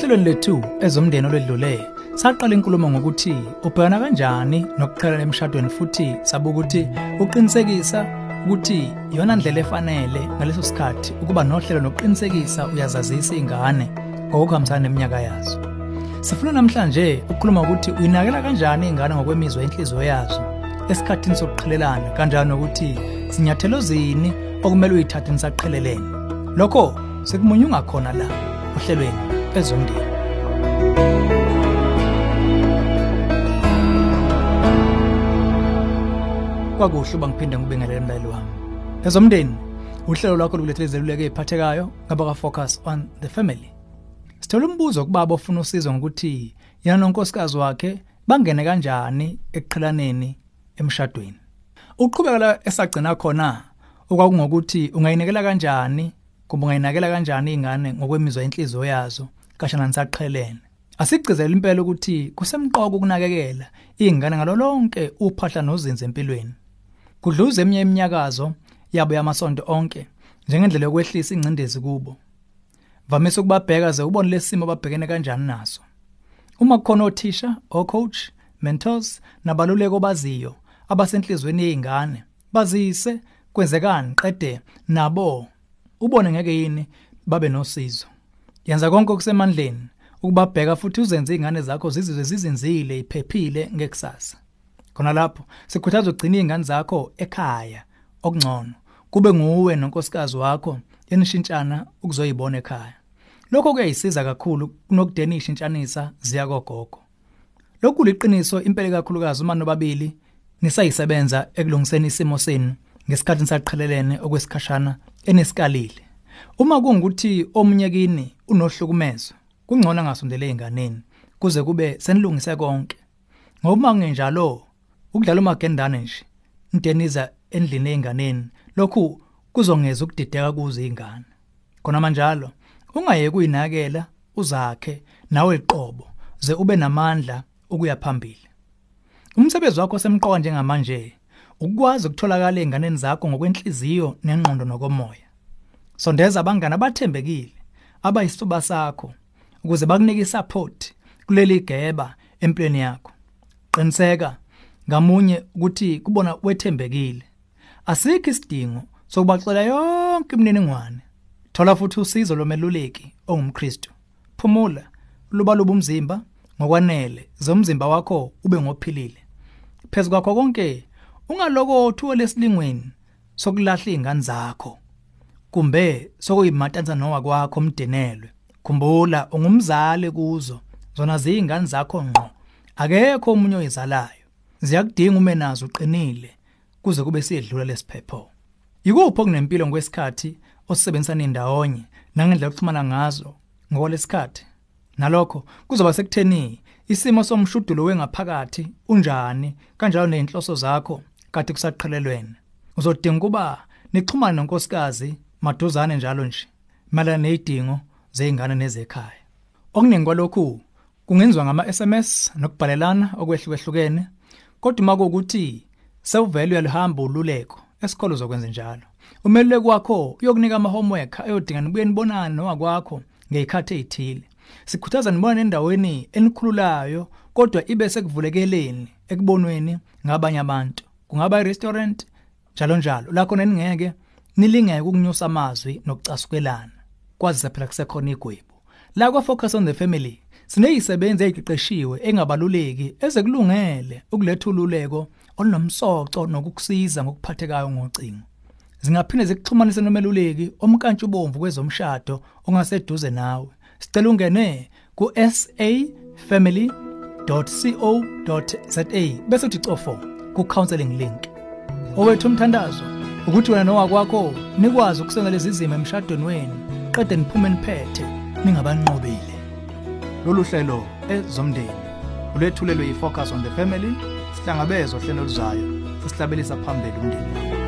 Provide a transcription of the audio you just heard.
Ohlelweni lethu ezomndeni olwedlule saqala inkulumo ngokuthi ubhekana kanjani nokuqhela emshadweni futhi sabuka ukuthi uqinisekisa ukuthi iyona ndlela efanele ngaleso sikhathi ukuba nohlelo nokuqinisekisa uyazazisa izingane ngokuhambisana neminyaka yazo. Sifuna namhlanje ukukhuluma ukuthi uyinakela kanjani izingane ngokwemizwa enhliziyo yazo esikhathini sokuqhelelana kanjani nokuthi sinyathelo zini okumele uyithathe nisaqhelelene. Lokho sekumunyunga khona la ohlelweni ezomndeni. kwakuhle uba ngiphinde ngibingelele mlaleli wami. Ezomndeni uhlelo lwakho lokulethela izeluleko eziphathekayo ngaba focus on the family. Sithola umbuzo kubaba ofuna usizo ngokuthi yena nonkosikazi wakhe bangene kanjani ekuqhelaneni emshadweni? Uqhubeka la esagcina khona okwakungokuthi ungayinekela kanjani? Kumbe ungayinakela kanjani izingane ngokwemizwa enhliziyo yazo? Kashana nisaqhelene asigcizela impela ukuthi kusemqoko ukunakekela izingane ngalolonke uphahla nozinze empilweni. Kudluza eminye iminyakazo yabo yamasonto onke njengendlela yokwehlisa ingcindezi kubo. Vamise ukubabheka ze ubone lesimo ababhekene kanjani naso. Uma kukhona othisha ocoach mentors nabaluleko baziyo abasenhlizweni yezingane bazise kwenzekani qede nabo ubone ngeke yini babe nosizo. Yenza konke okusemandleni ukubabheka futhi uzenze izingane zakho zizizwe zizinzile iphephile ngekusasa. Khona lapho sikhuthaza ugcina izingane zakho ekhaya okungcono. Kube nguwe nonkosikazi wakho yenishintshana ukuzoyibona ekhaya. Lokho kuyayisiza kakhulu kunokudena ishintshanisa ziya kogogo. Lokhu liqiniso impela kakhulukazi uma nobabili nisayisebenza ekulungiseni isimo senu ngesikhathi nisaqhelelene okwesikhashana enesikalile. Uma kungukuthi omunye kini unohlukumezo kungcono angasondele einganeni kuze kube senilungise konke. Ngoba kungenjalo ukudlala umagendane nje inteniza endlini einganeni lokhu kuzongeza ukudideka kuze izingane khona manjalo ungayeke uyinakela uzakhe nawe iqobo ze ube namandla ukuya phambili. Umsebenzi wakho semqoka njengamanje ukwazi ukutholakala einganeni zakho ngokwenhliziyo nengqondo nokomoya. Sondeza abangane abathembekile abayisifuba sakho ukuze bakunike support kuleli geba empilweni yakho. Qiniseka ngamunye ukuthi kubona wethembekile. Asikho isidingo sokubaxela yonke imininingwane. Thola futhi usizo lomeluleki ongumKristu. Phumula luba luba umzimba ngokwanele zomzimba wakho ube ngophilile. Phezulu kwakho konke ungalokothu lesilingweni sokulahla izingane zakho. Kumbe sokuyimatanza nowa kwakho umdenelwe khumbula ungumzali kuzo. Zona ziyingane zakho ngqo. Akekho umunye oyizalayo. Ziyakudinga ume nazo uqinile kuze kube siyedlula lesiphepho yikuphi okunempilo ngokwesikhathi osebenzisana indawonye nangendlela yokuxhumana ngazo ngokwalesikhathi? Nalokho kuzoba sekutheni isimo somshudulo wengaphakathi unjani kanjalo nezinhloso zakho kade kusaqhelelweni uzodinga kuba nixhumane nonkosikazi maduzane njalo nje. Malana nezidingo zeingane nezekhaya. Okuningi kwalokhu kungenziwa ngama SMS nokubhalelana okwehlukehlukene kodwa uma kuukuthi sewuvele uyalihamba ululeko esikole uzokwenza njalo. Umeluleki wakho uyokunika ama homework ayodinga nibuye nibonane nowakwakho ngezikhathi ezithile sikhuthaza nibona endaweni enikhululayo kodwa ibe sekuvulekeleni ekubonweni ngabanye abantu. Kungaba i-restaurant njalo njalo. La khona ningeke nilingeke ukunyusa amazwi nokucasukelana kwazisa phela kusekhona igwebu. La kwa focus on the family sineyisebenza eziqeqeshiwe engabaluleki ezekulungele ukuletha ululeko olunomsoco nokukusiza ngokuphathekayo ngocingo. Zingaphinde zikuxhumanise nomeluleki omkantshubomvu kwezomshado ongaseduze nawe. Sicela ungene ku safamily.co.za bese uthi cofo ku counseling link. Owethu umthandazo. Ukuthi wena nowakwakho nikwazi ukusenza lezi zimo emshadweni wenu qede niphume niphethe ningabanqobile. Lolu hlelo ezomndeni ulethulelwe yifocus on the family sihlangabezwa hlelo luzayo sisihlabelisa phambili umndeni